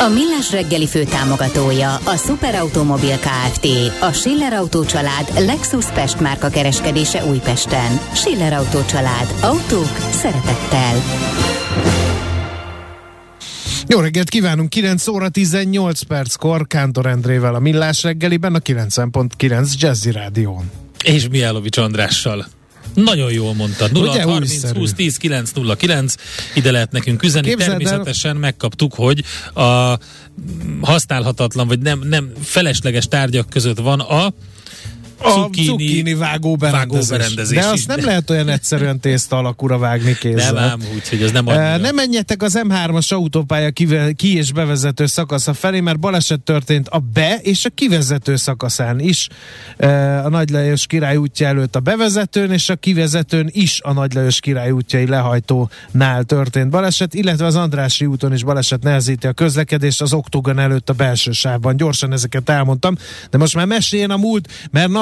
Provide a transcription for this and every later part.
A Millás reggeli fő támogatója a Superautomobil KFT, a Schiller Auto család Lexus Pest márka kereskedése Újpesten. Schiller Auto család. Autók szeretettel. Jó reggelt kívánunk, 9 óra 18 perckor Kántor Endrével a Millás reggeliben a 90.9 Jazzy Rádión. És Miálovics Andrással. Nagyon jól mondtad. 0 30 20 10 9 0 9. Ide lehet nekünk üzenni. Képzeld el- Természetesen megkaptuk, hogy a használhatatlan, vagy nem, nem felesleges tárgyak között van a A Zucchini- zucchini vágó berendezés. De azt nem lehet olyan egyszerűen tészta alakúra vágni kézzel. nem ám, úgyhogy ez nem annyira. Ne menjetek az M3-as autópálya ki- és bevezető szakasza felé, mert baleset történt a be- és a kivezető szakaszán is. A Nagy Lajos király útja előtt a bevezetőn, és a kivezetőn is a Nagy Lajos király útjai lehajtónál történt baleset, illetve az Andrási úton is baleset nehezíti a közlekedést az Oktogon előtt a belső sávban. Gyorsan ezeket elmondtam, de most már meséljen a múlt, mert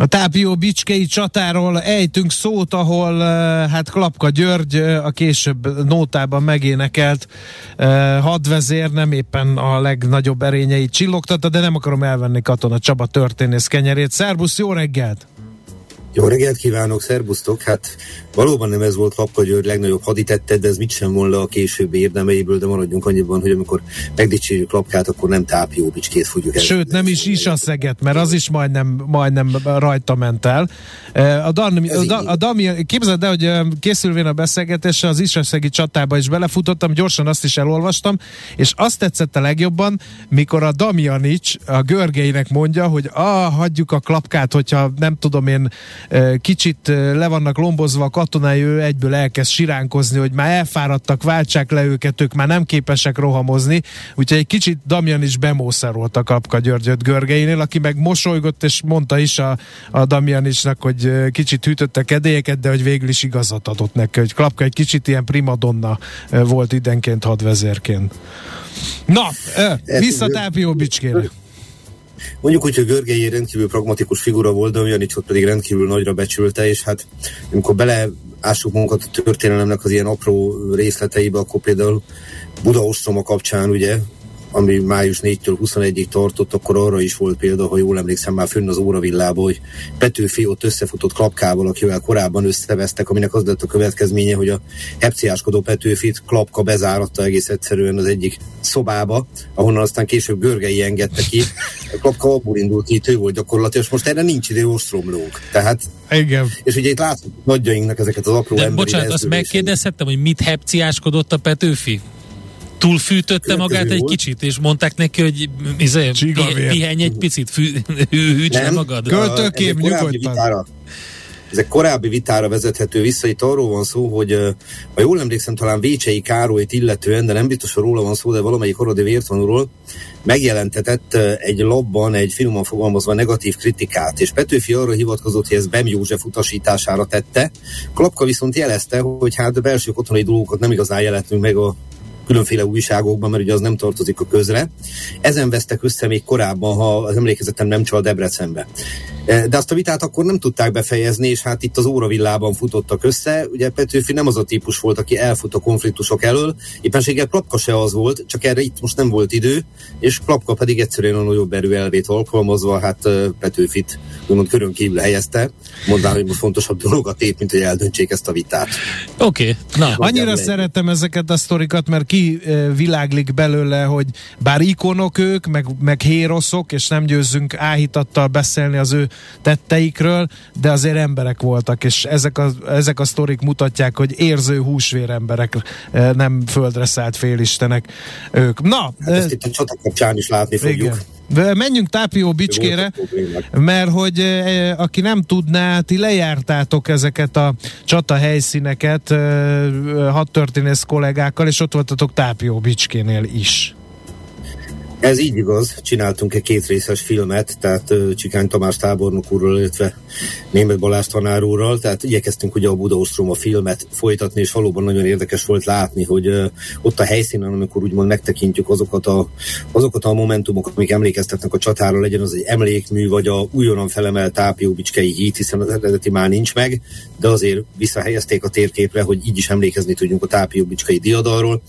A Tápió Bicskei csatáról ejtünk szót, ahol eh, hát Klapka György eh, a később nótában megénekelt eh, hadvezér nem éppen a legnagyobb erényeit csillogtatta, de nem akarom elvenni Katona Csaba történész kenyerét. Szerbusz, jó reggelt! Jó reggelt kívánok, szerbusztok! Hát valóban nem ez volt Kapka György legnagyobb haditette, de ez mit sem von le a későbbi érdemeiből, de maradjunk annyiban, hogy amikor megdicsérjük Lapkát, akkor nem tápjó bicskét fogjuk el. Sőt, nem is is a szeget, mert az is majdnem, majdnem rajta ment el. Eh, A, Dan, a, a Dami, képzeld el, hogy eh, készülvén a beszélgetésre az Isaszegi csatába is belefutottam, gyorsan azt is elolvastam, és azt tetszett a legjobban, mikor a Damjanics a Görgeinek mondja, hogy ah, hagyjuk a klapkát, hogyha nem tudom én, kicsit le vannak lombozva a katonái, ő egyből elkezd siránkozni, hogy már elfáradtak, váltsák le őket, ők már nem képesek rohamozni, úgyhogy egy kicsit Damjan is bemószerolt a Kapka Györgyöt Görgeinél, aki meg mosolygott, és mondta is a, a Damjanisnak, hogy kicsit hűtötte kedélyeket, de hogy végül is igazat adott neki, hogy Klapka egy kicsit ilyen primadonna volt idenként hadvezérként. Na, vissza Tápió Bicskére. Mondjuk úgy, hogy Görgei rendkívül pragmatikus figura volt, de Janicsot pedig rendkívül nagyra becsülte, és hát amikor beleássuk magunkat a történelemnek az ilyen apró részleteibe, akkor például Buda ostroma kapcsán, ugye, ami május 4-től 21-ig tartott, akkor arra is volt példa, ha jól emlékszem már fönn az óravillában, hogy Petőfi ott összefutott Klapkával, akivel korábban összevesztek, aminek az lett a következménye, hogy a hepciáskodó Petőfit Klapka bezáratta egész egyszerűen az egyik szobába, ahonnan aztán később Görgei engedte ki. Klapka abból indult ki, ő volt gyakorlatilag, és most erre nincs idő ostromlók. Tehát, Igen. és ugye itt látszik nagyjainknak ezeket az apró De emberi bocsánat, azt megkérdezhettem, hogy mit hepciáskodott a Petőfi? Túlfűtötte magát egy kicsit, és mondták neki, hogy izé, pihenj egy picit, fű, hűts le Nem. magad. Költ- A- Költőkép, nyugodtan. Vitára, ez egy korábbi vitára vezethető vissza. Itt arról van szó, hogy ha jól emlékszem, talán Vécsei Károlyt illetően, de nem biztos, hogy róla van szó, de valamelyik oradi vértanúról megjelentetett egy labban egy finoman fogalmazva negatív kritikát, és Petőfi arra hivatkozott, hogy ez Bem József utasítására tette. Klapka viszont jelezte, hogy hát belső katonai dolgokat nem igazán jelentünk meg a különféle újságokban, mert ugye az nem tartozik a közre. Ezen vesztek össze még korábban, ha az emlékezetem nem csal Debrecenbe. E, De azt a vitát akkor nem tudták befejezni, és hát itt az óravillában futottak össze. Ugye Petőfi nem az a típus volt, aki elfut a konfliktusok elől, éppenséggel Klapka se az volt, csak erre itt most nem volt idő, és Klapka pedig egyszerűen a nagyobb erő elvét alkalmazva, hát ö, Petőfit úgymond körön kívül helyezte, mondván, hogy most fontosabb dolog a tép, mint hogy eldöntsék ezt a vitát. Oké, okay. na. Annyira szeretem ezeket a sztorikat, mert ki kiviláglik belőle, hogy bár ikonok ők, meg, meg héroszok, és nem győzzünk áhítattal beszélni az ő tetteikről, de azért emberek voltak, és ezek a, ezek a sztorik mutatják, hogy érző húsvér emberek, nem földre szállt félistenek ők. Na! Hát ezt itt a csata kapcsán is látni fogjuk. Igen. Menjünk Tápió Bicskére, mert hogy e, aki nem tudná, ti lejártátok ezeket a csata helyszíneket e, hat történész kollégákkal, és ott voltatok Tápió Bicskénél is. Ez így igaz, csináltunk egy kétrészes filmet, tehát Csikány Tamás tábornok úrral, illetve Német Balázs tanár úrral, tehát igyekeztünk ugye a Budaostrom a filmet folytatni, és valóban nagyon érdekes volt látni, hogy ott a helyszínen, amikor úgymond megtekintjük azokat a, azokat a momentumokat, amik emlékeztetnek a csatára, legyen az egy emlékmű, vagy a újonnan felemelt Tápióbicskei híd, hiszen az eredeti már nincs meg, de azért visszahelyezték a térképre, hogy így is emlékezni tudjunk a Tápióbicskei diadalról.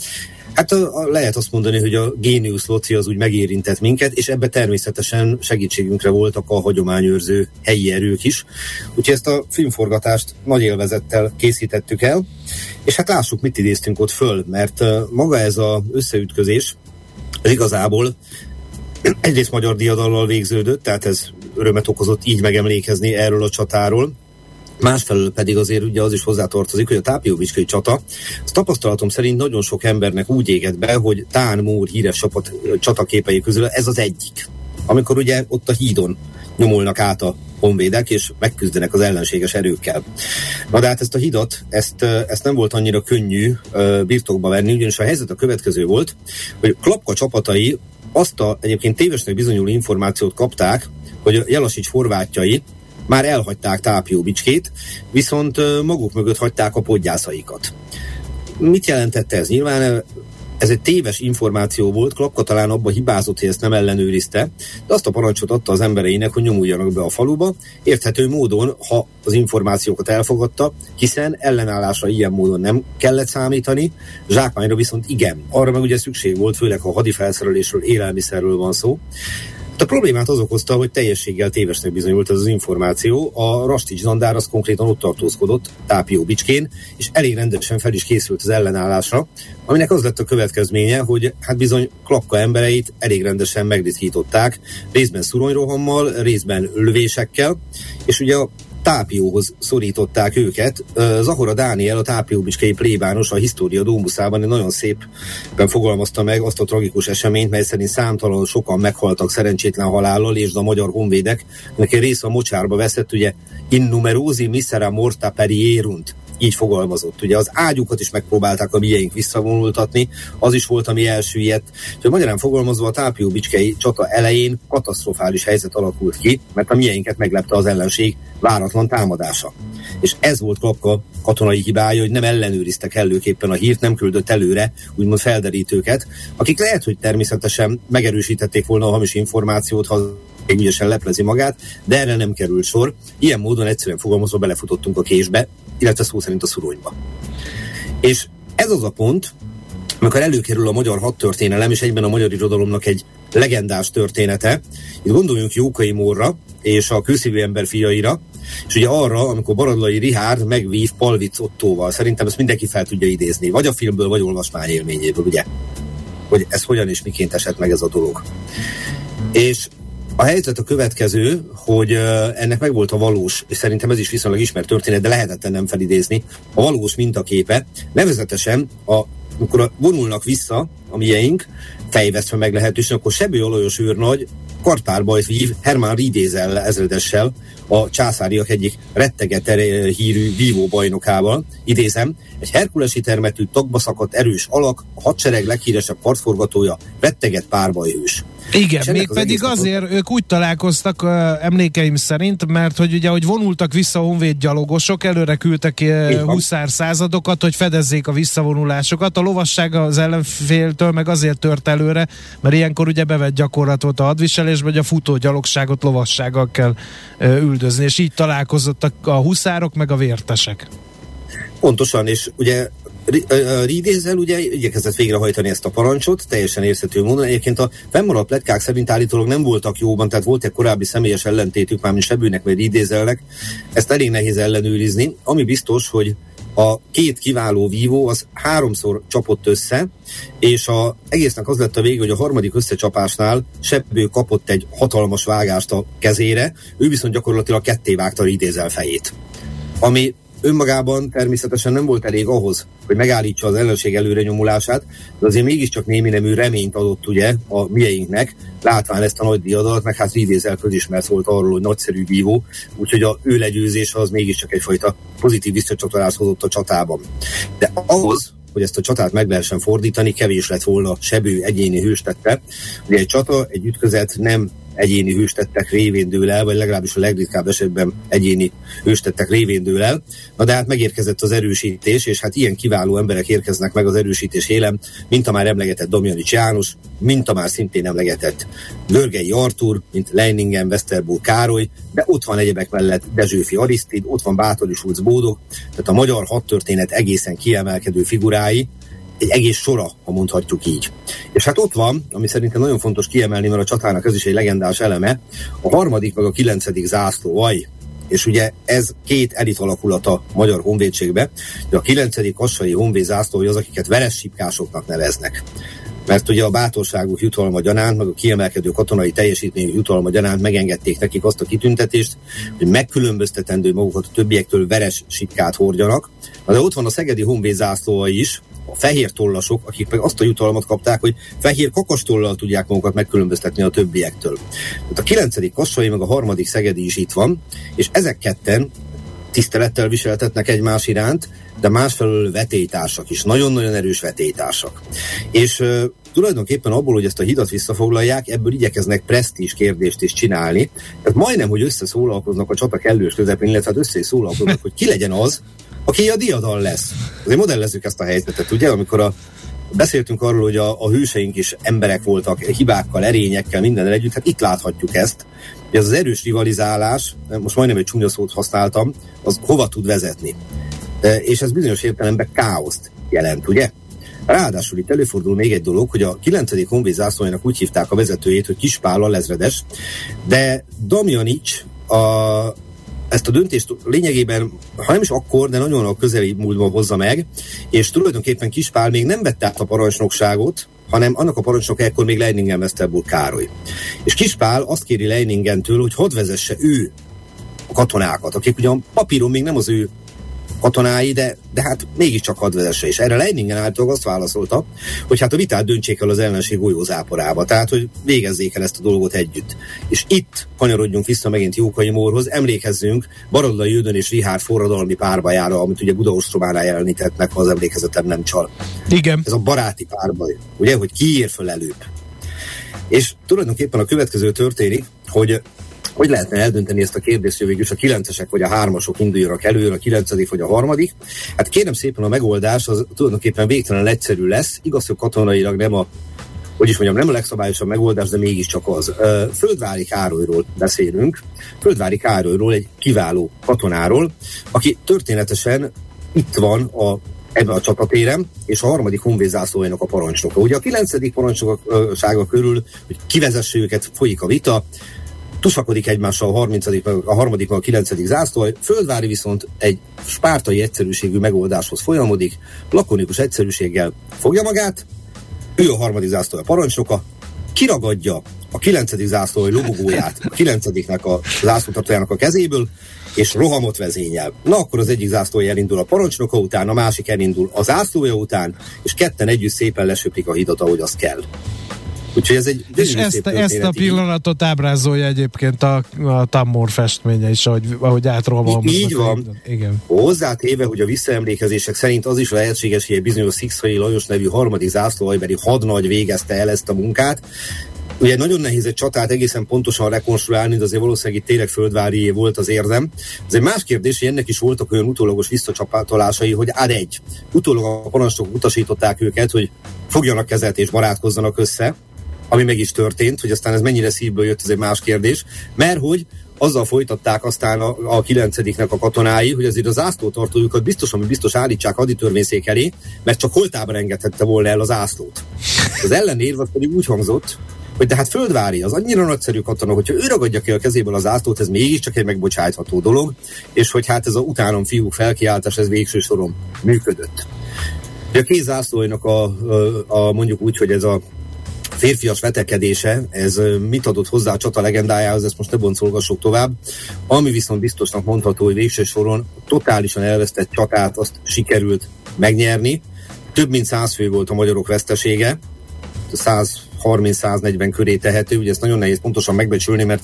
Hát a, a, lehet azt mondani, hogy a Génius Loci az úgy megérintett minket, és ebbe természetesen segítségünkre voltak a hagyományőrző helyi erők is. Úgyhogy ezt a filmforgatást nagy élvezettel készítettük el, és hát lássuk, mit idéztünk ott föl, mert maga ez az összeütközés, ez igazából egyrészt magyar diadallal végződött, tehát ez örömet okozott így megemlékezni erről a csatáról, Másfelől pedig azért ugye az is hozzátartozik, hogy a Tápióvicskai csata, az tapasztalatom szerint nagyon sok embernek úgy éget be, hogy Tán Mór híres csapat, csataképei közül ez az egyik. Amikor ugye ott a hídon nyomulnak át a honvédek, és megküzdenek az ellenséges erőkkel. Na de hát ezt a hidat, ezt, ezt nem volt annyira könnyű uh, birtokba venni, ugyanis a helyzet a következő volt, hogy Klapka csapatai azt a egyébként tévesnek bizonyuló információt kapták, hogy Jelasics horvátjai már elhagyták Tápió Bicskét, viszont maguk mögött hagyták a podgyászaikat. Mit jelentette ez? Nyilván ez egy téves információ volt, Klapka talán abba hibázott, hogy ezt nem ellenőrizte, de azt a parancsot adta az embereinek, hogy nyomuljanak be a faluba, érthető módon, ha az információkat elfogadta, hiszen ellenállásra ilyen módon nem kellett számítani, zsákmányra viszont igen. Arra meg ugye szükség volt, főleg ha hadifelszerelésről, élelmiszerről van szó. A problémát az okozta, hogy teljességgel tévesnek bizonyult ez az információ. A Rastics Zandár az konkrétan ott tartózkodott, Tápió Bicskén, és elég rendesen fel is készült az ellenállásra, aminek az lett a következménye, hogy hát bizony klakka embereit elég rendesen megritkították, részben szuronyrohammal, részben lövésekkel, és ugye a Tápióhoz szorították őket. Zahora Dániel, a Tápióbicskei plébános a História Dómuszában nagyon szépen fogalmazta meg azt a tragikus eseményt, mely szerint számtalan sokan meghaltak szerencsétlen halállal, és a magyar honvédek, neki része a mocsárba veszett, ugye in numerosi misera morta perierunt így fogalmazott. Ugye az ágyukat is megpróbálták a mieink visszavonultatni, az is volt, ami elsüllyedt. Úgyhogy magyarán fogalmazva a Tápióbicskei csata elején katasztrofális helyzet alakult ki, mert a mieinket meglepte az ellenség váratlan támadása. És ez volt Klapka katonai hibája, hogy nem ellenőriztek előképpen a hírt, nem küldött előre úgymond felderítőket, akik lehet, hogy természetesen megerősítették volna a hamis információt, ha ügyesen leplezi magát, de erre nem került sor. Ilyen módon egyszerűen fogalmazva belefutottunk a késbe, illetve szó szerint a szuronyba. És ez az a pont, amikor előkerül a magyar hadtörténelem, és egyben a magyar irodalomnak egy legendás története. Itt gondoljunk Jókai Mórra és a kőszívű ember fiaira, és ugye arra, amikor Baradlai Rihárd megvív Palvic Ottóval, szerintem ezt mindenki fel tudja idézni, vagy a filmből, vagy olvasmány élményéből, ugye? Hogy ez hogyan és miként esett meg ez a dolog. És a helyzet a következő, hogy ennek meg volt a valós, és szerintem ez is viszonylag ismert történet, de lehetetlen nem felidézni, a valós mintaképe, nevezetesen a, amikor vonulnak vissza a mieink, fejvesztve meg lehetősen, akkor Sebő Olajos őrnagy kartpárbajt vív Hermann Ridézel ezredessel, a császáriak egyik retteget hírű vívó bajnokával, idézem, egy herkulesi termetű tagba szakadt erős alak, a hadsereg leghíresebb partforgatója, retteget párbajhős. Igen, még az pedig azért ők úgy találkoztak emlékeim szerint, mert hogy ugye, hogy vonultak vissza a honvéd gyalogosok, előre küldtek huszár századokat, hogy fedezzék a visszavonulásokat. A lovasság az ellenféltől meg azért tört előre, mert ilyenkor ugye bevett gyakorlat volt a hadviselésben, hogy a futó gyalogságot lovassággal kell üldözni, és így találkozottak a huszárok meg a vértesek. Pontosan, és ugye Ridézel ugye igyekezett végrehajtani ezt a parancsot, teljesen érthető módon. Egyébként a fennmaradt pletkák szerint állítólag nem voltak jóban, tehát volt egy korábbi személyes ellentétük, már mint Sebőnek vagy Ridézelnek. Ezt elég nehéz ellenőrizni. Ami biztos, hogy a két kiváló vívó az háromszor csapott össze, és a egésznek az lett a vége, hogy a harmadik összecsapásnál Sebbő kapott egy hatalmas vágást a kezére, ő viszont gyakorlatilag ketté vágta idézel fejét. Ami önmagában természetesen nem volt elég ahhoz, hogy megállítsa az ellenség előre nyomulását, de azért mégiscsak némi nemű reményt adott ugye a mieinknek, látván ezt a nagy diadat, meg hát Ridézel közismert volt arról, hogy nagyszerű vívó, úgyhogy a ő legyőzése az mégiscsak egyfajta pozitív visszacsatolást hozott a csatában. De ahhoz, hogy ezt a csatát meg lehessen fordítani, kevés lett volna sebő egyéni hőstette. Ugye egy csata, egy ütközet nem egyéni hőstettek révén dől el, vagy legalábbis a legritkább esetben egyéni hőstettek révén dől el. Na de hát megérkezett az erősítés, és hát ilyen kiváló emberek érkeznek meg az erősítés élem, mint a már emlegetett Domjanics János, mint a már szintén emlegetett Görgei Artur, mint Leiningen Westerburg Károly, de ott van egyebek mellett Dezsőfi Arisztid, ott van Bátori Schulz Bódog, tehát a magyar hadtörténet egészen kiemelkedő figurái, egy egész sora, ha mondhatjuk így. És hát ott van, ami szerintem nagyon fontos kiemelni, mert a csatának ez is egy legendás eleme, a harmadik meg a kilencedik zászlóaj, és ugye ez két elit alakulata a magyar honvédségbe, de a kilencedik kassai honvéd zászlói az, akiket veressipkásoknak neveznek mert ugye a bátorságuk jutalma gyanánt, meg a kiemelkedő katonai teljesítményük jutalma gyanánt megengedték nekik azt a kitüntetést, hogy megkülönböztetendő magukat a többiektől veres sikkát hordjanak. Na de ott van a Szegedi Honvéd zászlóa is, a fehér tollasok, akik meg azt a jutalmat kapták, hogy fehér kakastollal tudják magukat megkülönböztetni a többiektől. Tehát a kilencedik kassai, meg a harmadik Szegedi is itt van, és ezek ketten tisztelettel viseltetnek egymás iránt, de másfelől vetélytársak is, nagyon-nagyon erős vetélytársak. És tulajdonképpen abból, hogy ezt a hidat visszafoglalják, ebből igyekeznek presztízs kérdést is csinálni. Tehát majdnem, hogy összeszólalkoznak a csata kellős közepén, illetve hát össze is szólalkoznak, hogy ki legyen az, aki a diadal lesz. Azért modellezzük ezt a helyzetet, ugye, amikor a Beszéltünk arról, hogy a, a hőseink is emberek voltak, hibákkal, erényekkel, minden együtt, hát itt láthatjuk ezt. Ez az erős rivalizálás, most majdnem egy csúnya szót használtam, az hova tud vezetni. E, és ez bizonyos értelemben káoszt jelent, ugye? Ráadásul itt előfordul még egy dolog, hogy a 9. honvéd zászlójának úgy hívták a vezetőjét, hogy Kispál a lezredes, de Damjanics a, ezt a döntést lényegében, ha nem is akkor, de nagyon a közeli múltban hozza meg, és tulajdonképpen Kispál még nem vette át a parancsnokságot, hanem annak a parancsnok ekkor még Leiningen Westerburg Károly. És Kispál azt kéri Leiningentől, hogy hadd vezesse ő a katonákat, akik ugyan papíron még nem az ő katonái, de, de hát mégiscsak hadvezesse. És erre Leiningen által azt válaszolta, hogy hát a vitát döntsék el az ellenség golyózáporába, tehát hogy végezzék el ezt a dolgot együtt. És itt kanyarodjunk vissza megint Jókai Mórhoz, emlékezzünk Barodla Jődön és Rihár forradalmi párbajára, amit ugye Budaostrománál jelenítettnek, ha az emlékezetem nem csal. Igen. Ez a baráti párbaj, ugye, hogy ki ér föl előbb. És tulajdonképpen a következő történik, hogy hogy lehetne eldönteni ezt a kérdést, hogy végül a kilencesek vagy a hármasok induljanak előre, a kilencedik vagy a harmadik? Hát kérem szépen a megoldás az tulajdonképpen végtelen egyszerű lesz. Igaz, hogy katonailag nem a hogy is mondjam, nem a legszabályosabb megoldás, de mégiscsak az. Földvári Károlyról beszélünk. Földvári Károlyról, egy kiváló katonáról, aki történetesen itt van a ebben a csatatéren, és a harmadik honvédzászlójának a parancsnoka. Ugye a kilencedik parancsnoksága körül, hogy kivezesse őket, folyik a vita, tusakodik egymással a 30 a harmadik, a 9. zászló, Földvári viszont egy spártai egyszerűségű megoldáshoz folyamodik, lakonikus egyszerűséggel fogja magát, ő a harmadik zászló a parancsnoka, kiragadja a 9. zászló lobogóját a 9 a zászlótartójának a kezéből, és rohamot vezényel. Na akkor az egyik zászlója elindul a parancsnoka után, a másik elindul a zászlója után, és ketten együtt szépen lesöpik a hidat, ahogy az kell. Úgyhogy ez egy És ezt, ezt a pillanatot ábrázolja egyébként a, a Tammor festménye is, ahogy, ahogy átrohamolmoznak. Így van. Igen. Hozzátéve, hogy a visszaemlékezések szerint az is lehetséges, hogy egy bizonyos Szikszai Lajos nevű harmadik zászlóajbeli hadnagy végezte el ezt a munkát, Ugye nagyon nehéz egy csatát egészen pontosan rekonstruálni, de azért valószínűleg itt tényleg földvárié volt az érdem. Ez egy más kérdés, hogy ennek is voltak olyan utólagos visszacsapatolásai, hogy ad egy. Utólag a parancsnokok utasították őket, hogy fogjanak kezet és barátkozzanak össze, ami meg is történt, hogy aztán ez mennyire szívből jött, ez egy más kérdés, mert hogy azzal folytatták aztán a, a kilencediknek a katonái, hogy azért az ászlótartójukat biztos, ami biztos állítsák haditörvényszék elé, mert csak holtában engedhette volna el az ászlót. Az ellenérv az pedig úgy hangzott, hogy de hát földvári, az annyira nagyszerű katona, hogyha ő ragadja ki a kezéből az ászlót, ez mégiscsak egy megbocsájtható dolog, és hogy hát ez a utánom fiúk felkiáltás, ez végső soron működött. A kézászlóinak a, a, a, mondjuk úgy, hogy ez a férfias vetekedése, ez mit adott hozzá a csata legendájához, ezt most ne boncolgassuk tovább. Ami viszont biztosnak mondható, hogy végső soron totálisan elvesztett csatát azt sikerült megnyerni. Több mint száz fő volt a magyarok vesztesége, 130-140 köré tehető, ugye ezt nagyon nehéz pontosan megbecsülni, mert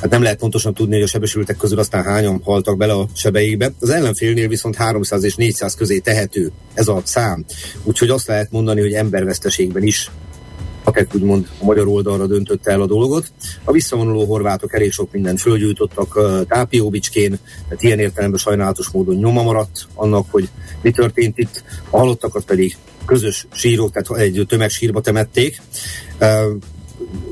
hát nem lehet pontosan tudni, hogy a sebesültek közül aztán hányan haltak bele a sebeikbe. Az ellenfélnél viszont 300 és 400 közé tehető ez a szám. Úgyhogy azt lehet mondani, hogy emberveszteségben is akik úgymond a magyar oldalra döntött el a dolgot. A visszavonuló horvátok elég sok mindent fölgyújtottak Tápióbicskén, tehát ilyen értelemben sajnálatos módon nyoma maradt annak, hogy mi történt itt. A halottakat pedig közös sírok, tehát egy tömegsírba temették.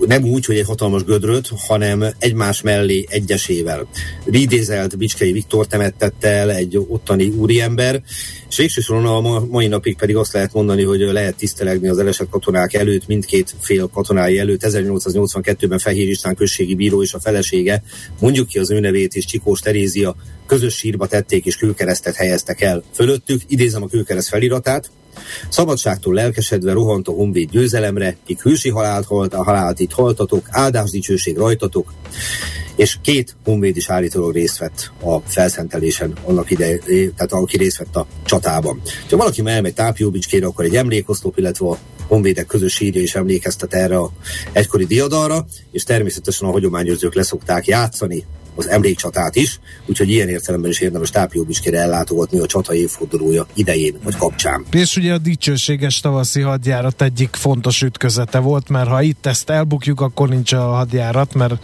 Nem úgy, hogy egy hatalmas gödröt, hanem egymás mellé egyesével. Ridézelt Bicskei Viktor temettette el egy ottani úriember, és végsősoron a mai napig pedig azt lehet mondani, hogy lehet tisztelegni az elesett katonák előtt, mindkét fél katonái előtt. 1882-ben Fehér István községi bíró és a felesége, mondjuk ki az ő nevét, és Csikós Terézia közös sírba tették és kőkeresztet helyeztek el fölöttük. Idézem a kőkereszt feliratát. Szabadságtól lelkesedve rohant a honvéd győzelemre, kik hősi halált halt, a halált itt haltatok, áldás dicsőség rajtatok, és két honvéd is állítólag részt vett a felszentelésen, annak ide, tehát aki részt vett a csatában. Ha valaki elmegy Tápióbicskére, akkor egy emlékoszlop, illetve a honvédek közös sírja is emlékeztet erre a egykori diadalra, és természetesen a hagyományőrzők leszokták játszani az emlékcsatát is, úgyhogy ilyen értelemben is érdemes Tápióbicskére ellátogatni a csata évfordulója idején vagy kapcsán. És ugye a dicsőséges tavaszi hadjárat egyik fontos ütközete volt, mert ha itt ezt elbukjuk, akkor nincs a hadjárat, mert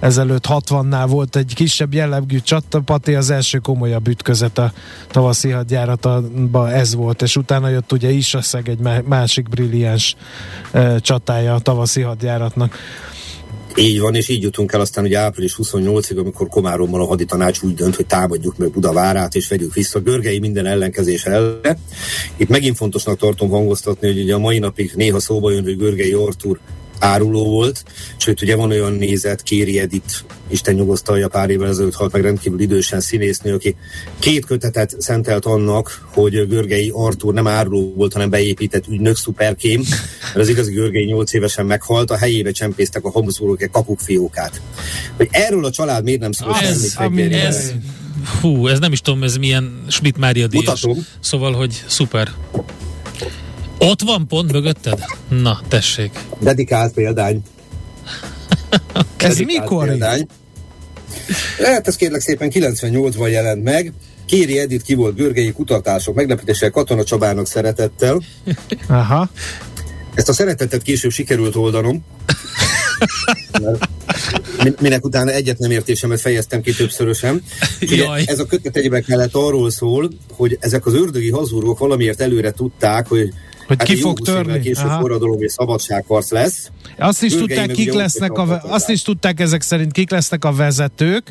ezelőtt 60-nál volt egy kisebb jellegű csata, Pati az első komolyabb ütközet a tavaszi hadjáratban ez volt, és utána jött ugye Isaszeg egy másik brilliáns e, csatája a tavaszi hadjáratnak. Így van, és így jutunk el aztán ugye április 28-ig, amikor Komáromban a haditanács úgy dönt, hogy támadjuk meg Budavárát, és vegyük vissza Görgei minden ellenkezés ellen. Itt megint fontosnak tartom hangoztatni, hogy ugye a mai napig néha szóba jön, hogy Görgei Artur áruló volt, sőt ugye van olyan nézet, Kéri Edith, Isten nyugosztalja pár évvel ezelőtt halt meg rendkívül idősen színésznő, aki két kötetet szentelt annak, hogy Görgei Artur nem áruló volt, hanem beépített ügynök szuperkém, mert az igazi Görgei nyolc évesen meghalt, a helyébe csempésztek a Habsburgok egy kakukfiókát. Hogy erről a család miért nem szól ez, semmit ez, Hú, ez nem is tudom, ez milyen Schmidt Mária díjas. Mutatom. Szóval, hogy szuper. Ott van pont mögötted? Na, tessék. Dedikált példány. Ez mikor? Példány. Lehet, ez kérlek szépen 98-ban jelent meg. Kéri Edith ki volt Görgei kutatások meglepetéssel Katona Csabának szeretettel. Aha. Ezt a szeretetet később sikerült oldanom. minek utána egyet nem értésemet fejeztem ki többszörösen. Ugye, ez a kötet egyébek mellett arról szól, hogy ezek az ördögi hazúrok valamiért előre tudták, hogy hogy hát ki fog törni. Később forradalom és szabadságharc lesz. Azt is, tudták, kik lesznek a, azt is tudták ezek szerint, kik lesznek a vezetők,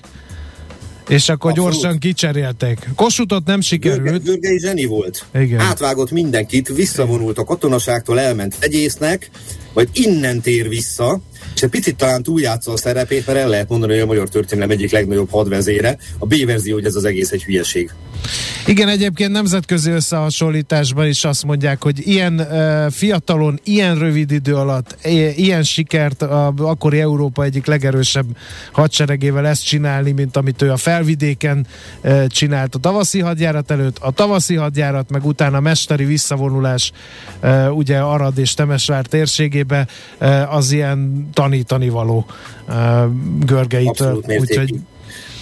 és akkor Abszolút. gyorsan kicserélték. Kosutot nem sikerült. Görgei zseni volt. Igen. Átvágott mindenkit, visszavonult a katonaságtól, elment egyésznek, vagy innen tér vissza, és egy picit talán túljátsza a szerepét, mert el lehet mondani, hogy a magyar történelem egyik legnagyobb hadvezére. A B verzió, hogy ez az egész egy hülyeség. Igen, egyébként nemzetközi összehasonlításban is azt mondják, hogy ilyen uh, fiatalon, ilyen rövid idő alatt, ilyen sikert a akkori Európa egyik legerősebb hadseregével ezt csinálni, mint amit ő a felvidéken uh, csinált a tavaszi hadjárat előtt. A tavaszi hadjárat, meg utána a mesteri visszavonulás uh, ugye Arad és Temesvár térségébe uh, az ilyen tanítani való uh, Görgeitől. Úgyhogy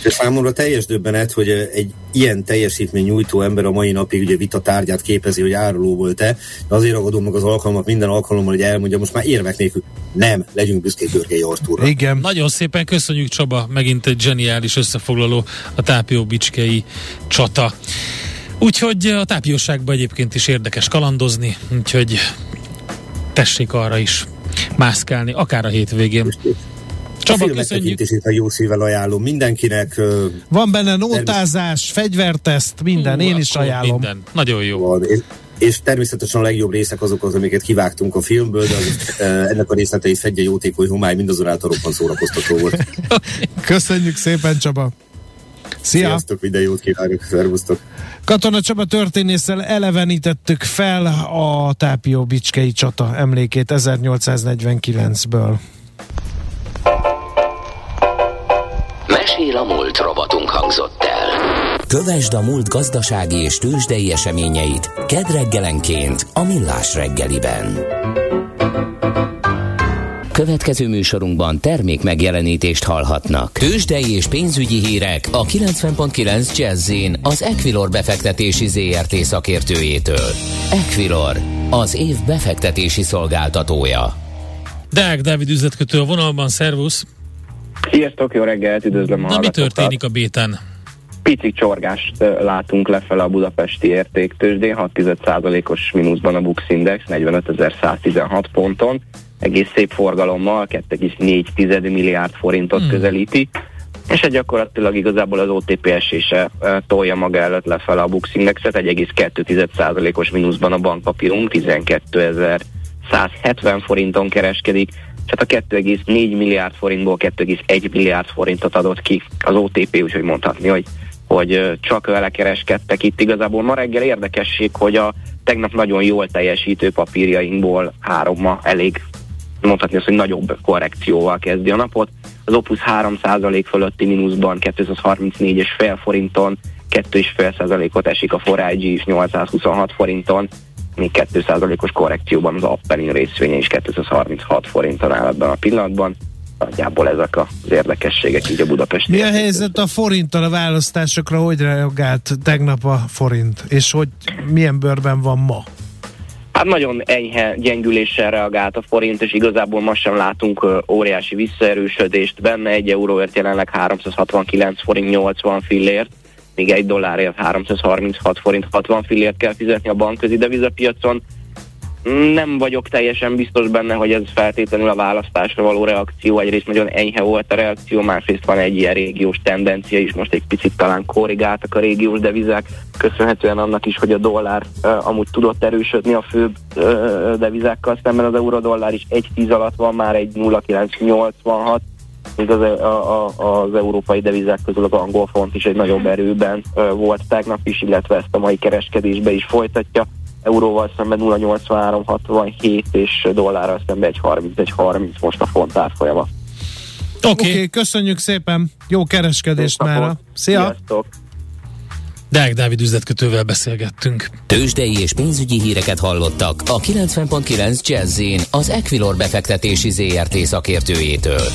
és számomra teljes döbbenet, hogy egy ilyen teljesítmény nyújtó ember a mai napig ugye vita tárgyát képezi, hogy áruló volt-e, de azért ragadom meg az alkalmat minden alkalommal, hogy elmondja, most már érvek nélkül nem, legyünk büszkék Görgei Artúrra. Igen. Nagyon szépen köszönjük Csaba, megint egy zseniális összefoglaló a Tápió Bicskei csata. Úgyhogy a tápióságban egyébként is érdekes kalandozni, úgyhogy tessék arra is mászkálni, akár a hétvégén. Csaba, köszönjük. is itt a jó szívvel ajánlom mindenkinek. Van benne nótázás, fegyverteszt, minden, Hú, én is ajánlom. Minden. Nagyon jó. Van. És, és természetesen a legjobb részek azok az, amiket kivágtunk a filmből, de az, ennek a részletei fedje jótékony homály, mindazonáltal roppant szórakoztató volt. Köszönjük szépen, Csaba! Szia! Sziasztok, minden jót kívánok, szervusztok! Katona Csaba történésszel elevenítettük fel a Tápió Bicskei csata emlékét 1849-ből. Mesél a múlt robotunk hangzott el. Kövesd a múlt gazdasági és tőzsdei eseményeit kedd reggelenként a Millás reggeliben. Következő műsorunkban termék megjelenítést hallhatnak. Tőzsdei és pénzügyi hírek a 90.9 jazz az Equilor befektetési ZRT szakértőjétől. Equilor, az év befektetési szolgáltatója. Deák Dávid üzletkötő a vonalban, szervusz! Sziasztok, jó reggelt, üdvözlöm a Na mi történik a béten? Pici csorgást látunk lefele a budapesti értéktősdén, 6,1%-os mínuszban a Bux Index, 45.116 ponton, egész szép forgalommal, 2,4 milliárd forintot hmm. közelíti, és egy gyakorlatilag igazából az OTP esése tolja maga előtt lefele a Bux Indexet, 1,2%-os mínuszban a bankpapírunk, 12.170 forinton kereskedik, tehát a 2,4 milliárd forintból 2,1 milliárd forintot adott ki az OTP, úgyhogy mondhatni, hogy, hogy csak vele kereskedtek itt. Igazából ma reggel érdekesség, hogy a tegnap nagyon jól teljesítő papírjainkból három ma elég mondhatni azt, hogy nagyobb korrekcióval kezdi a napot. Az Opus 3% fölötti mínuszban 234,5 forinton, 2,5%-ot esik a Forágyi is 826 forinton, még 2%-os korrekcióban az Appelin részvénye is 236 forinton áll ebben a pillanatban. Nagyjából ezek az érdekességek így a Budapesti. Mi a helyzet a forinttal a választásokra? Hogy reagált tegnap a forint? És hogy milyen bőrben van ma? Hát nagyon enyhe gyengüléssel reagált a forint, és igazából ma sem látunk óriási visszaerősödést benne. Egy euróért jelenleg 369 forint 80 fillért még egy dollárért 336 forint 60 fillért kell fizetni a bankközi devizapiacon. Nem vagyok teljesen biztos benne, hogy ez feltétlenül a választásra való reakció. Egyrészt nagyon enyhe volt a reakció, másrészt van egy ilyen régiós tendencia is, most egy picit talán korrigáltak a régiós devizák, köszönhetően annak is, hogy a dollár uh, amúgy tudott erősödni a főbb uh, devizákkal szemben, az euró-dollár is egy tíz alatt van, már egy 0,986 míg az, a, a, az európai devizák közül az angol font is egy nagyobb erőben volt tegnap is, illetve ezt a mai kereskedésbe is folytatja. Euróval szemben 0,8367 és dollárral szemben 1,30 most a font árfolyama. Oké, okay. okay, köszönjük szépen, jó kereskedést már. Szia! Sziasztok. Deák Dávid üzletkötővel beszélgettünk. Tőzsdei és pénzügyi híreket hallottak a 90.9 jazz az Equilor befektetési ZRT szakértőjétől.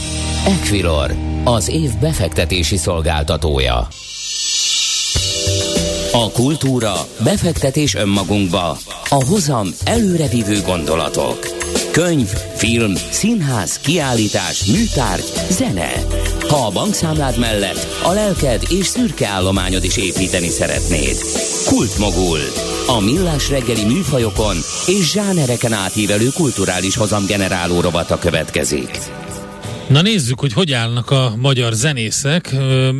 Equilor, az év befektetési szolgáltatója. A kultúra, befektetés önmagunkba, a hozam előrevívő gondolatok. Könyv, film, színház, kiállítás, műtárgy, zene. Ha a bankszámlád mellett a lelked és szürke állományod is építeni szeretnéd. Kultmogul. A millás reggeli műfajokon és zsánereken átívelő kulturális hozamgeneráló rovata következik. Na nézzük, hogy hogy állnak a magyar zenészek,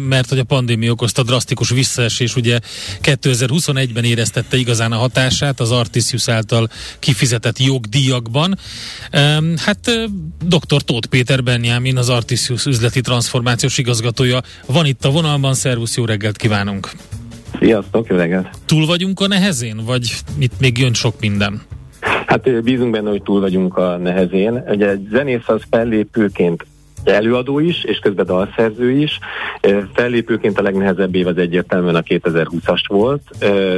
mert hogy a pandémia okozta drasztikus visszaesés, ugye 2021-ben éreztette igazán a hatását az Artisius által kifizetett jogdíjakban. Hát dr. Tóth Péter Benjamin, az Artisius üzleti transformációs igazgatója van itt a vonalban, szervusz, jó reggelt kívánunk! Sziasztok, jó reggelt! Túl vagyunk a nehezén, vagy itt még jön sok minden? Hát bízunk benne, hogy túl vagyunk a nehezén. Ugye egy zenész az fellépőként előadó is, és közben dalszerző is. Fellépőként a legnehezebb év az egyértelműen a 2020-as volt,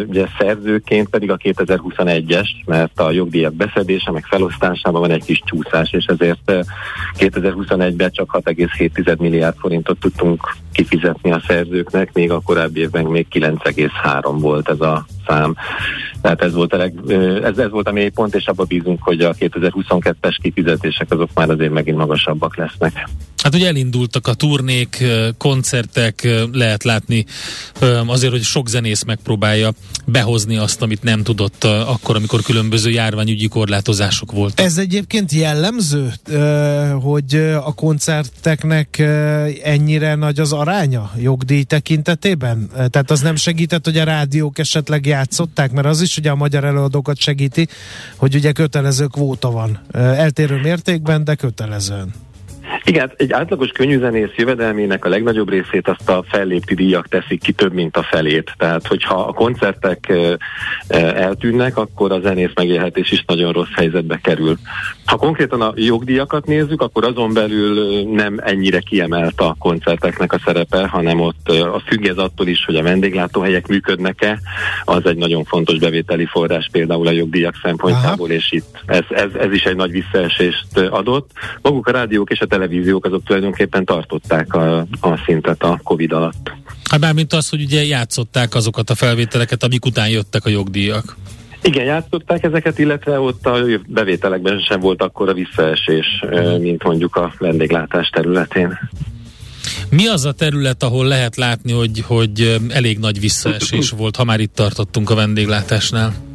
ugye szerzőként pedig a 2021-es, mert a jogdíjak beszedése, meg felosztásában van egy kis csúszás, és ezért 2021-ben csak 6,7 milliárd forintot tudtunk kifizetni a szerzőknek, még a korábbi évben még 9,3 volt ez a szám. Tehát ez volt a, leg, ez, ez volt a mélypont, és abban bízunk, hogy a 2022-es kifizetések azok már azért megint magasabbak lesznek. Hát ugye elindultak a turnék, koncertek, lehet látni azért, hogy sok zenész megpróbálja behozni azt, amit nem tudott akkor, amikor különböző járványügyi korlátozások voltak. Ez egyébként jellemző, hogy a koncerteknek ennyire nagy az aránya jogdíj tekintetében? Tehát az nem segített, hogy a rádiók esetleg játszották, mert az is ugye a magyar előadókat segíti, hogy ugye kötelező kvóta van. Eltérő mértékben, de kötelezően. Igen, egy átlagos könnyűzenész jövedelmének a legnagyobb részét azt a fellépti díjak teszik ki több, mint a felét. Tehát, hogyha a koncertek eltűnnek, akkor a zenész megélhetés is nagyon rossz helyzetbe kerül. Ha konkrétan a jogdíjakat nézzük, akkor azon belül nem ennyire kiemelt a koncerteknek a szerepe, hanem ott a függ ez attól is, hogy a vendéglátóhelyek működnek-e, az egy nagyon fontos bevételi forrás például a jogdíjak szempontjából, Aha. és itt ez, ez, ez is egy nagy visszaesést adott. Maguk a rádiók és a televíziók azok tulajdonképpen tartották a, a szintet a Covid alatt. Hát mármint az, hogy ugye játszották azokat a felvételeket, amik után jöttek a jogdíjak. Igen, játszották ezeket, illetve ott a bevételekben sem volt akkor a visszaesés, mint mondjuk a vendéglátás területén. Mi az a terület, ahol lehet látni, hogy, hogy elég nagy visszaesés volt, ha már itt tartottunk a vendéglátásnál?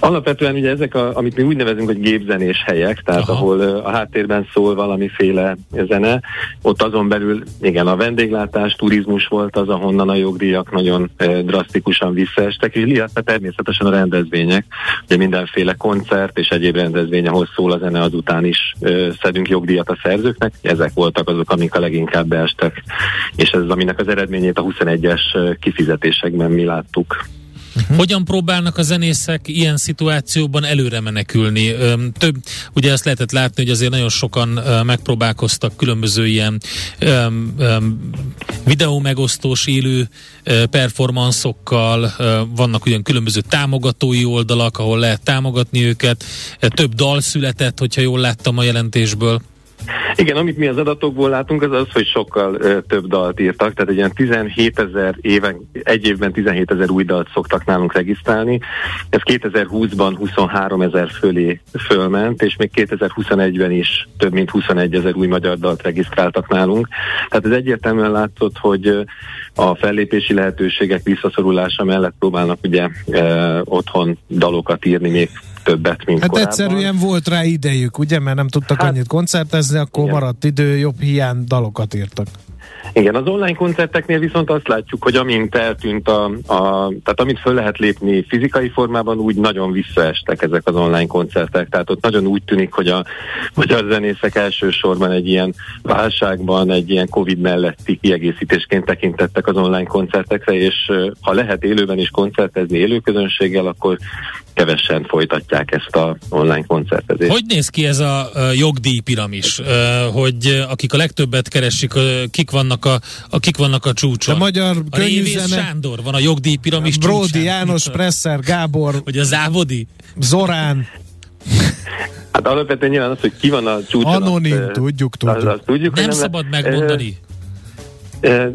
Alapvetően ugye ezek, a, amit mi úgy nevezünk, hogy gépzenés helyek, tehát Aha. ahol a háttérben szól valamiféle zene, ott azon belül igen, a vendéglátás, turizmus volt az, ahonnan a jogdíjak nagyon drasztikusan visszaestek, és illetve természetesen a rendezvények, ugye mindenféle koncert és egyéb rendezvény, ahol szól a zene, azután is szedünk jogdíjat a szerzőknek, ezek voltak azok, amik a leginkább beestek, és ez aminek az eredményét a 21-es kifizetésekben mi láttuk. Uh-huh. Hogyan próbálnak a zenészek ilyen szituációban előre menekülni? Több, ugye ezt lehetett látni, hogy azért nagyon sokan megpróbálkoztak különböző ilyen um, um, videó megosztós élő performanszokkal, vannak ugyan különböző támogatói oldalak, ahol lehet támogatni őket, több dal született, hogyha jól láttam a jelentésből. Igen, amit mi az adatokból látunk, az az, hogy sokkal ö, több dalt írtak, tehát egy ilyen 17 ezer éven, egy évben 17 ezer új dalt szoktak nálunk regisztrálni. Ez 2020-ban 23 ezer fölé fölment, és még 2021-ben is több mint 21 ezer új magyar dalt regisztráltak nálunk. Tehát ez egyértelműen látszott, hogy a fellépési lehetőségek visszaszorulása mellett próbálnak ugye ö, otthon dalokat írni még többet, mint Hát korábban. egyszerűen volt rá idejük, ugye, mert nem tudtak hát, annyit koncertezni, akkor igen. maradt idő, jobb hiány dalokat írtak. Igen, az online koncerteknél viszont azt látjuk, hogy amint eltűnt a, a tehát amit föl lehet lépni fizikai formában, úgy nagyon visszaestek ezek az online koncertek. Tehát ott nagyon úgy tűnik, hogy a magyar zenészek elsősorban egy ilyen válságban, egy ilyen Covid melletti kiegészítésként tekintettek az online koncertekre, és ha lehet élőben is koncertezni élőközönséggel, akkor kevesen folytatják ezt a online koncertezést. Hogy néz ki ez a jogdíj piramis? Hogy akik a legtöbbet keresik, kik vannak a, a, kik vannak a csúcson? A magyar a Sándor van a jogdíj piramis Brody, csúcsán. János, Presser, Gábor. Vagy a Závodi? Zorán. Hát alapvetően nyilván az, hogy ki van a csúcson. Anonim, azt, tudjuk, tudjuk. Az, azt tudjuk nem, nem szabad megmondani.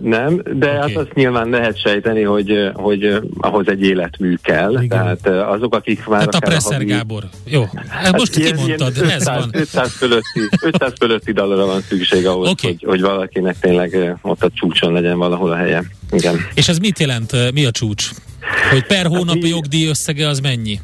Nem, de okay. hát azt nyilván lehet sejteni, hogy, hogy ahhoz egy életmű kell. Igen. Tehát azok, akik már... Hát a Presser havi... Gábor. Jó, hát most ilyen, kimondtad, ilyen 500, ez van. 500 fölötti, 500 fölötti dalra van szükség ahhoz, okay. hogy, hogy valakinek tényleg ott a csúcson legyen valahol a helye. Igen. És ez mit jelent? Mi a csúcs? Hogy per hát hónap hát, jogdíj összege az mennyi?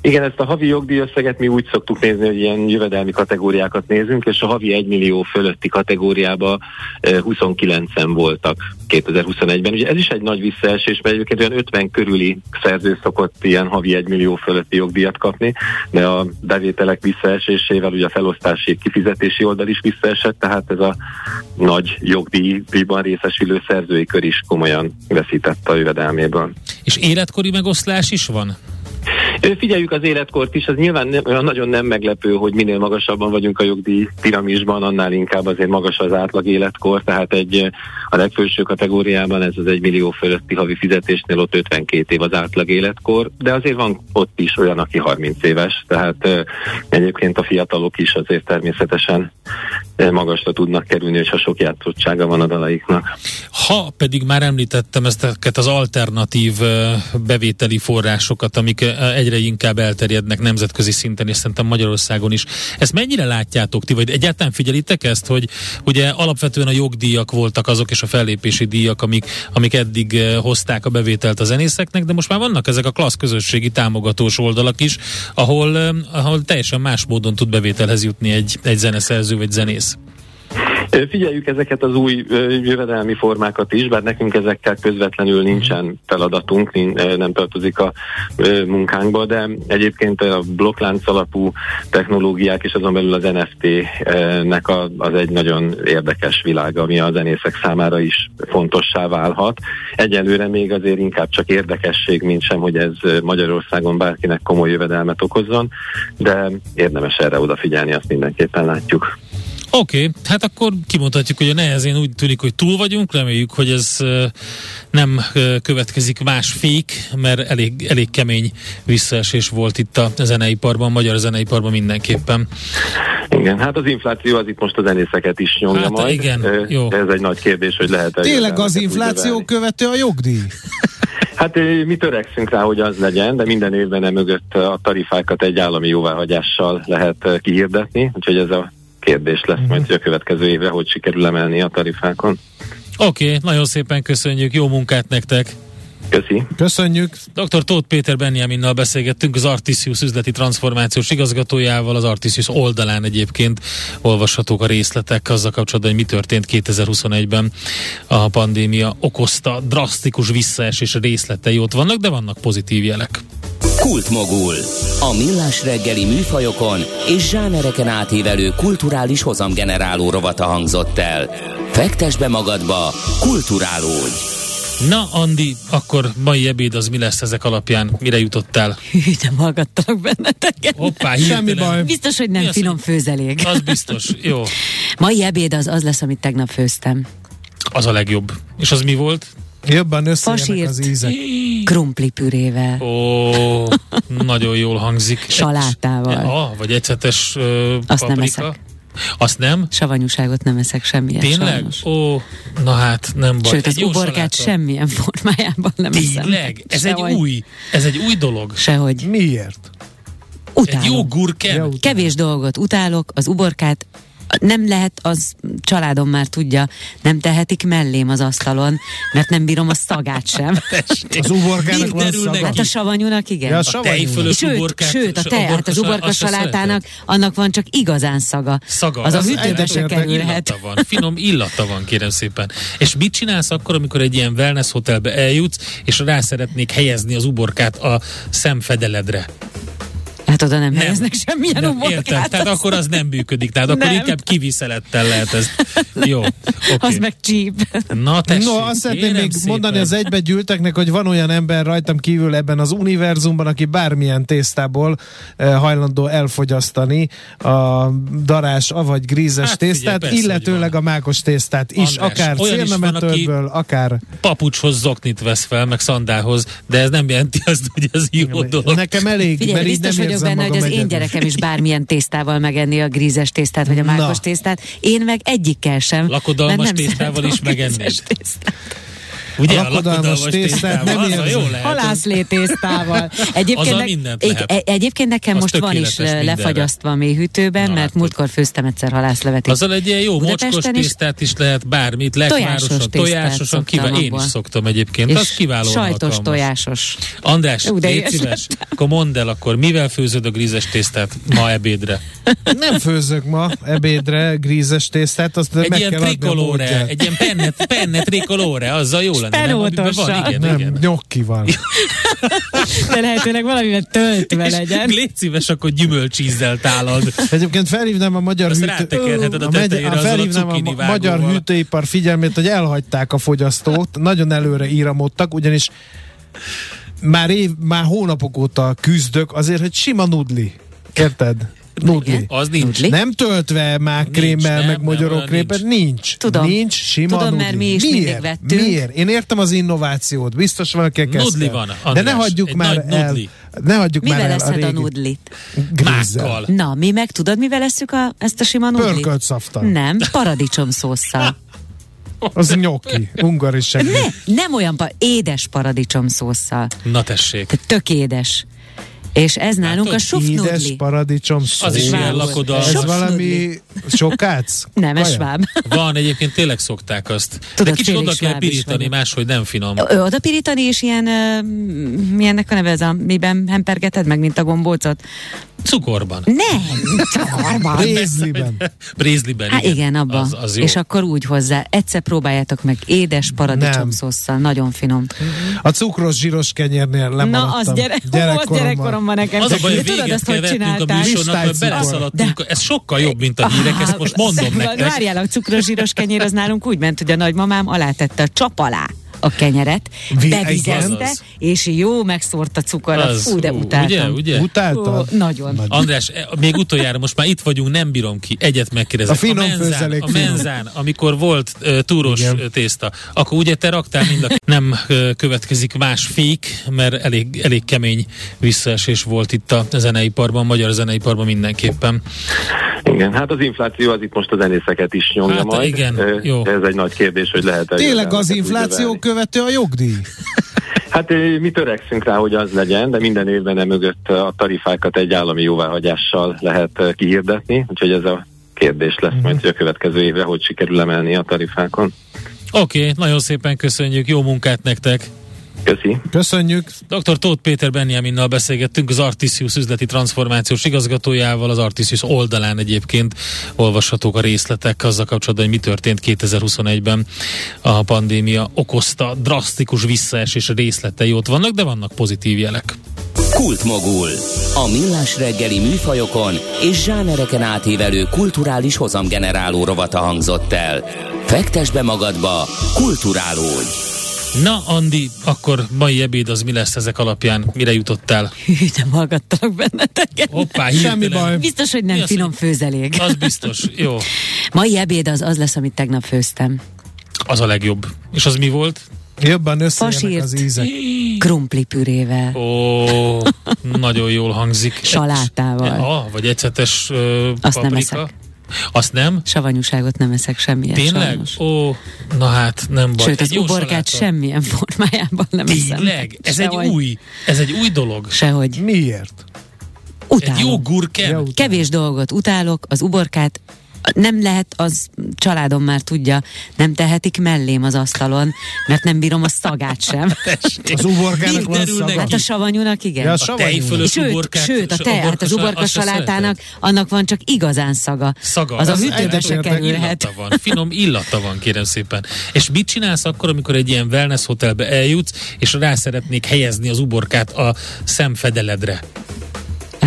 Igen, ezt a havi jogdíjösszeget mi úgy szoktuk nézni, hogy ilyen jövedelmi kategóriákat nézünk, és a havi 1 millió fölötti kategóriába 29-en voltak 2021-ben. Ugye ez is egy nagy visszaesés, mert egyébként olyan 50 körüli szerző szokott ilyen havi 1 millió fölötti jogdíjat kapni, de a bevételek visszaesésével ugye a felosztási kifizetési oldal is visszaesett, tehát ez a nagy jogdíjban részesülő szerzői kör is komolyan veszített a jövedelméből. És életkori megoszlás is van? Figyeljük az életkort is, az nyilván nem, olyan nagyon nem meglepő, hogy minél magasabban vagyunk a jogdíj piramisban, annál inkább azért magas az átlag életkor, tehát egy a legfőső kategóriában ez az egy millió fölötti havi fizetésnél ott 52 év az átlag életkor, de azért van ott is olyan, aki 30 éves, tehát egyébként a fiatalok is azért természetesen magasra tudnak kerülni, és ha sok játszottsága van a dalaiknak. Ha pedig már említettem ezeket az alternatív bevételi forrásokat, amik egyre inkább elterjednek nemzetközi szinten, és szerintem Magyarországon is. Ezt mennyire látjátok ti, vagy egyáltalán figyelitek ezt, hogy ugye alapvetően a jogdíjak voltak azok, és a fellépési díjak, amik, amik eddig hozták a bevételt a zenészeknek, de most már vannak ezek a klassz közösségi támogatós oldalak is, ahol, ahol teljesen más módon tud bevételhez jutni egy, egy zeneszerző vagy zenész. Figyeljük ezeket az új jövedelmi formákat is, bár nekünk ezekkel közvetlenül nincsen feladatunk, nem tartozik a munkánkba, de egyébként a blokklánc alapú technológiák és azon belül az NFT-nek az egy nagyon érdekes világ, ami a zenészek számára is fontossá válhat. Egyelőre még azért inkább csak érdekesség, mint sem, hogy ez Magyarországon bárkinek komoly jövedelmet okozzon, de érdemes erre odafigyelni, azt mindenképpen látjuk. Oké, okay, hát akkor kimondhatjuk, hogy a nehezén úgy tűnik, hogy túl vagyunk, reméljük, hogy ez nem következik más fék, mert elég, elég kemény visszaesés volt itt a zeneiparban, a magyar zeneiparban mindenképpen. Igen, hát az infláció az itt most a zenészeket is nyomja hát, majd. Igen, jó. Ez egy nagy kérdés, hogy lehet-e. Tényleg az infláció követő a jogdíj? Hát mi törekszünk rá, hogy az legyen, de minden évben emögött a tarifákat egy állami jóváhagyással lehet kihirdetni, úgyhogy ez a kérdés lesz uh-huh. majd, hogy a következő évre hogy sikerül emelni a tarifákon. Oké, okay, nagyon szépen köszönjük, jó munkát nektek! Köszi. Köszönjük. Dr. Tóth Péter Benjaminnal beszélgettünk az Artisius üzleti transformációs igazgatójával, az Artisius oldalán egyébként olvashatók a részletek azzal kapcsolatban, hogy mi történt 2021-ben a pandémia okozta drasztikus visszaesés részletei ott vannak, de vannak pozitív jelek. Kultmogul. A millás reggeli műfajokon és zsánereken átívelő kulturális hozamgeneráló rovata hangzott el. Fektes be magadba, kulturálódj! Na, Andi, akkor mai ebéd az mi lesz ezek alapján? Mire jutottál? Hű, nem hallgattalak benneteket. Hoppá, Semmi baj. Biztos, hogy nem mi finom az, főzelék. Az biztos, jó. mai ebéd az az lesz, amit tegnap főztem. Az a legjobb. És az mi volt? Jobban összejönnek az ízek. Krumpli pürével. Ó, nagyon jól hangzik. Salátával. Egy, ah, vagy ecetes uh, Azt paprika. nem eszek. Azt nem? Savanyúságot nem eszek semmilyen Tényleg? sajnos. Ó, na hát nem baj. Sőt, az uborkát semmilyen formájában nem Tényleg? eszem. Tényleg? Ez egy új, ez egy új dolog. Sehogy. Miért? Utálom. Egy jó gurken? Kevés dolgot utálok, az uborkát nem lehet, az családom már tudja, nem tehetik mellém az asztalon, mert nem bírom a szagát sem. az uborkának van szaga. Hát a savanyúnak igen. Ja, a, a tejfölös sőt, uborkát, sőt, a tej, hát az uborka salátának, annak van csak igazán szaga. Szaga. Az, az a hűtőbe se kerülhet. Illata van, finom illata van, kérem szépen. És mit csinálsz akkor, amikor egy ilyen wellness hotelbe eljutsz, és rá szeretnék helyezni az uborkát a szemfedeledre? Hát oda nem, nem. helyeznek semmilyen nem, uborkát. Értem, tehát akkor az nem működik, tehát akkor nem. inkább kiviszelettel lehet ez. Jó, okay. Az meg cheap. Na tessék, No, azt szeretném még szépen. mondani az egybegyűlteknek, hogy van olyan ember rajtam kívül ebben az univerzumban, aki bármilyen tésztából eh, hajlandó elfogyasztani a darás, avagy grízes hát, tésztát, figyelj, illetőleg a mákos tésztát is, András, akár szélnemetőből, akár... Papucshoz zoknit vesz fel, meg szandához, de ez nem jelenti azt, hogy ez jó dolog. Nekem elég, Figyelj, mert így nem vagyok benne, hogy az én gyerekem is bármilyen tésztával megenni a grízes tésztát, vagy a mákos Na. tésztát. Én meg egyikkel sem. Lakodalmas tésztával is megennéd. Ugye? A lakodalmas tésztát nem érzem. Halászlé tésztával. Egyébként, mindent lehet. Egy, egyébként nekem az most van is mindenre. lefagyasztva a mélyhűtőben, Na, mert múltkor főztem egyszer halászlevet. Azzal egy ilyen jó mocskos tésztát is lehet bármit, lekvárosan, tojásosan, kíván. Én is szoktam egyébként, az kiváló Sajtos, tojásos. András, légy szíves, akkor mondd el, akkor mivel főzöd a grízes tésztát ma ebédre? Nem főzök ma ebédre grízes tésztát, azt egy meg ilyen kell trikolóre, egy ilyen penne, penne trikolóre, azzal jó lenne. Nem, van, igen, nem, igen. nyokkival. De lehetőleg valamivel töltve legyen. Légy szíves, akkor gyümölcsízzel tálad. Egyébként felhívnám a magyar hűtő... a, a, tetejére, a, felhívnám a, a magyar hűtőipar figyelmét, hogy elhagyták a fogyasztót, nagyon előre íramodtak, ugyanis már, év, már hónapok óta küzdök azért, hogy sima nudli. Érted? Nudli. Az nincs. Nudli. Nem töltve mákrémmel, Nincs, meg nem, magyarókréppel, nem, nincs. Tudom. Nincs, sima Tudom, nudli. mert mi is Miért? mindig vettünk. Miért? Én értem az innovációt, biztos valaki kezdte. Nudli van, De András, ne hagyjuk egy már nagy el. nudli. Ne hagyjuk már Mivel el eszed a, régi nudlit? grízzel. Mákkal. Na, mi meg tudod, mivel eszük a, ezt a sima nudlit? Pörkölt szaftal. Nem, paradicsom szószal. Az nyoki, ungari segít. Ne, nem olyan, pa- édes paradicsom szószal. Na tessék. Tök édes. És ez nálunk a Látod? suf Édes paradicsom szó. Az is ilyen Sváb. lakodal. Ez Sok valami sokác? Nem, ez sváb. Van, egyébként tényleg szokták azt. De Tudod, kicsit félig oda kell pirítani, máshogy nem finom. Ö, Oda pirítani, és ilyen, ö, milyennek a neve ez a, miben hempergeted meg, mint a gombócot? Cukorban. Nem, cukorban. Rézliben. Brézliben. Hát igen, abban. Az, az jó. és akkor úgy hozzá. Egyszer próbáljátok meg édes paradicsom Nem. szószal. Nagyon finom. A cukros zsíros kenyérnél lemaradtam. Na, az, gyere, az gyerekkoromban nekem. Az a baj, tudod azt, hogy a műsornak, mert beleszaladtunk. Ez sokkal jobb, mint a hírek, ezt most mondom nektek. Várjál, a cukros zsíros kenyér az nálunk úgy ment, hogy a nagymamám alátette a csap alá a kenyeret, Vi- bevizezte, és jó megszórta cukorra. Az, Fú, de utáltam. Ugye, ugye? Utáltad? Ó, nagyon. András, e, még utoljára, most már itt vagyunk, nem bírom ki, egyet megkérdezek. A finom menzán, főzelék a menzán, amikor volt uh, túros. Igen. tészta, akkor ugye te raktál mind a nem uh, következik más fék, mert elég, elég kemény visszaesés volt itt a zeneiparban, a magyar zeneiparban mindenképpen. Igen, hát az infláció az itt most a zenészeket is nyomja Hát, majd. igen, jó. Ez egy nagy kérdés, hogy lehet Tényleg az infláció követő a jogdíj? Hát mi törekszünk rá, hogy az legyen, de minden évben emögött a tarifákat egy állami jóváhagyással lehet kihirdetni, úgyhogy ez a kérdés lesz Mhm. majd, hogy a következő évre hogy sikerül emelni a tarifákon. Oké, okay, nagyon szépen köszönjük, jó munkát nektek! Köszi. Köszönjük. Dr. Tóth Péter Benjaminnal beszélgettünk, az Artisius üzleti transformációs igazgatójával, az Artisius oldalán egyébként olvashatók a részletek azzal kapcsolatban, hogy mi történt 2021-ben a pandémia okozta drasztikus visszaesés részletei ott vannak, de vannak pozitív jelek. Kultmogul. A millás reggeli műfajokon és zsánereken átívelő kulturális hozamgeneráló rovata hangzott el. Fektes be magadba, kulturálódj! Na, Andi, akkor mai ebéd az mi lesz ezek alapján? Mire jutottál? Hű, nem hallgattalak benneteket. Hoppá, Semmi baj. Biztos, hogy nem az, finom főzelék. Az biztos. Jó. Mai ebéd az az lesz, amit tegnap főztem. Az a legjobb. És az mi volt? Jobban összejönnek az ízek. Krumpli pürével. Ó, nagyon jól hangzik. Salátával. Ah, vagy ecetes uh, Azt nem paprika. eszek. Azt nem? Savanyúságot nem eszek semmilyen Tényleg? sajnos. Ó, na hát, nem baj. Sőt, Egy az jó uborkát saláta. semmilyen formájában nem eszem. Tényleg? Ez egy Sehogy. új, ez egy új dolog. Sehogy. Miért? Utálom. Egy jó gurken. Ja, Kevés dolgot utálok, az uborkát nem lehet, az családom már tudja, nem tehetik mellém az asztalon, mert nem bírom a szagát sem. Az uborkának van szaga. Hát a savanyúnak igen. Ja, a A savanyú. tejfölös Sőt, uborkát. sőt, a s- te, hát az uborka- salátának, annak van csak igazán szaga. Szaga. Az a Az hűtőbe se kerülhet. Van, finom illata van, kérem szépen. És mit csinálsz akkor, amikor egy ilyen wellness hotelbe eljutsz, és rá szeretnék helyezni az uborkát a szemfedeledre?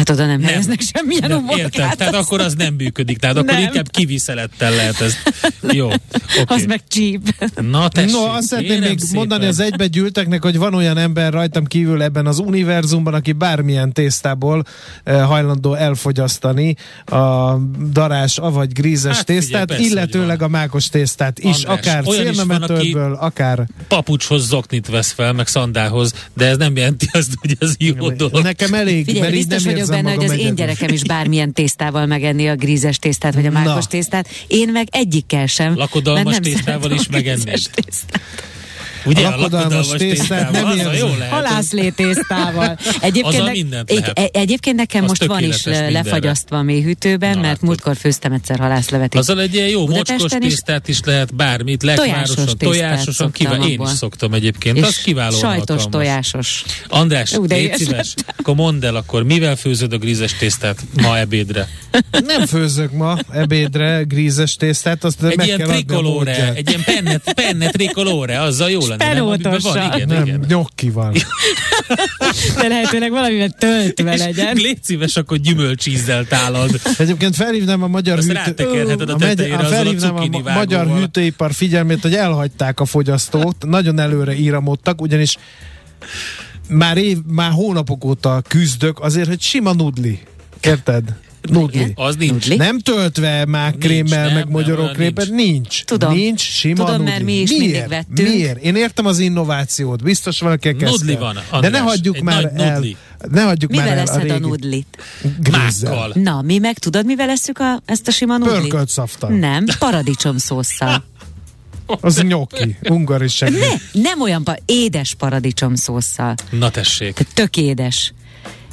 Hát oda nem, helyeznek semmilyen Nem, uborkát. értem, tehát akkor az nem működik, tehát akkor Nem. inkább kiviszelettel lehet ez. Jó, oké. Az meg cheap. Na tessék, No, azt szeretném még szépen. mondani az egybegyűlteknek, hogy van olyan ember rajtam kívül ebben az univerzumban, aki bármilyen tésztából eh, hajlandó elfogyasztani a darás, avagy grízes Hát figyelj, tésztát, persze, hogy illetőleg a mákos tésztát is, András, akár szélnemetőrből, akár... papucshoz zoknit vesz fel, meg szandához, de ez nem jelenti azt, hogy ez jó dolog. Nekem elég, Figyelj, mert így nem vagyok érzem benne, hogy az én egyedül. gyerekem is bármilyen tésztával megenni a grízes tésztát, vagy a mákos Na. tésztát. Én meg egyikkel sem. Lakodalmas tésztával is tésztát. Ugye A lakodalmas tésztát nem azzal érzem. jó lehet. Halászlé tésztával. Egyébként, ne- egy- egyébként nekem Az most van is mindenre. lefagyasztva a mélyhűtőben, Na, mert múltkor főztem egyszer halászlevet. Azzal egy ilyen jó mocskos tésztát is lehet, bármit, lekvárosan, tésztát tojásosan, kíván, én is szoktam egyébként, és az kiváló sajtos, tojásos. András, légy szíves, akkor mondd el akkor, mivel főzöd a grízes tésztát ma ebédre? Nem főzök ma ebédre grízes tésztát, azt Egy meg ilyen kell adni a trikolóre, egy ilyen penne, penne trikolóre, azzal jó lenne. Nem, amiben van, Spenótossal. igen, Nem, igen. nyokki van. De lehetőleg valamivel töltve És legyen. légy szíves, akkor gyümölcsízzel tálad. Egyébként felhívnám a magyar Azt hűtő... a megy- tetejére a felhívnám a, ma- magyar hűtőipar figyelmét, hogy elhagyták a fogyasztót, nagyon előre íramodtak, ugyanis már, év, már hónapok óta küzdök azért, hogy sima nudli. Érted? Nudli. Az nincs. Nudli. Nem töltve már krémmel, nem, meg nem, magyarókrépet, nincs. nincs. Tudom. Nincs sima Tudom, nudli. mert mi is Miért? mindig vettünk. Miért? Én értem az innovációt, biztos valaki kezdte. Nudli van, De András, ne hagyjuk egy már nagy el. nudli. Ne hagyjuk már Mivel el a eszed a, régi nudlit? Mákkal. Na, mi meg tudod, mivel eszük a, ezt a sima nudlit? Pörkölt szaftal. Nem, paradicsom szószal. Az nyoki, ungari segély. Ne, nem olyan, pa- édes paradicsom szószal. Na tessék. Tök édes.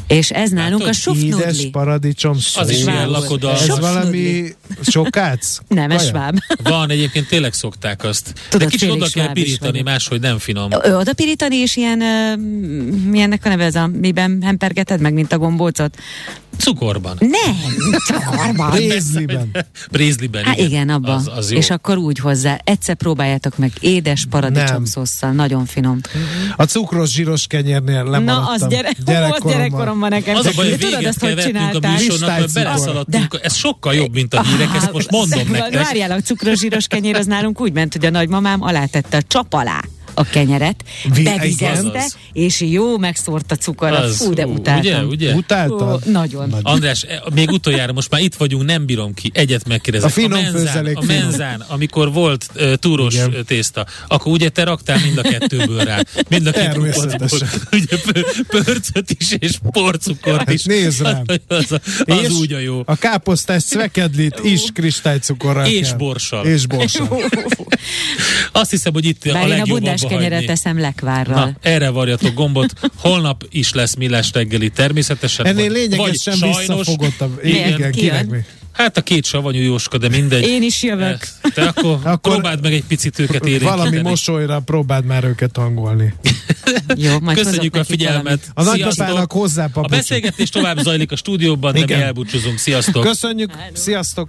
És ez nálunk a Látod? suf Édes paradicsom szó. Az is ilyen lakodalmas. Ez valami sokác? Nem, ez sváb. Van, egyébként tényleg szokták azt. Tudod, De kicsit oda kell pirítani, máshogy nem finom. Ö, Oda pirítani, és ilyen, ö, milyennek a neve ez a, miben hempergeted meg, mint a gombócot? Cukorban. Nem, cukorban. Rézliben. Brézliben, Hát igen, abban. Az, az jó. és akkor úgy hozzá. Egyszer próbáljátok meg édes paradicsom szószal. Nagyon finom. A cukros zsíros kenyérnél Na, lemaradtam. az gyere, ó, az gyerekkoromban nekem. Az a baj, De tudod véget kell hogy vetnünk a csinálták? műsornak, mert beleszaladtunk. Ez sokkal jobb, mint a hírek, ezt most mondom nektek. Várjál, a cukros zsíros kenyér az nálunk úgy ment, hogy a nagymamám alátette a csap alá a kenyeret, Vi- bevizezte, és jó megszórta cukorra. Az, Fú, de utáltam. Ugye, ugye? Utáltad? Ó, nagyon. András, e, még utoljára, most már itt vagyunk, nem bírom ki, egyet megkérdezek. A finom menzán, főzelék a menzán, amikor volt uh, túros Igen. Tészta, akkor ugye te raktál mind a kettőből rá. Mind a két kupacból. Ugye pö- pörcöt is, és porcukort Hát is. nézd rám. Az, az, az úgy a jó. A káposztás szvekedlit is kristálycukorral És borssal. És borssal. Azt hiszem, hogy itt a Bár a legjobb abba kenyeret hagyni. teszem lekvárral. Na, erre varjatok gombot. Holnap is lesz millás reggeli természetesen. Ennél lényegesen. Miért? Igen, Ki kinek mi? Hát a két savanyú Jóska, de mindegy. Én is jövök. Te akkor, Akkor- próbáld meg egy picit őket érinteni. Valami mosolyra próbáld már őket hangolni. Jó, majd Köszönjük a figyelmet. A Sziasztok. nagypapának hozzá A papucsot. beszélgetés tovább zajlik a stúdióban, de mi Igen. elbúcsúzunk. Sziasztok! Köszönjük, sziasztok!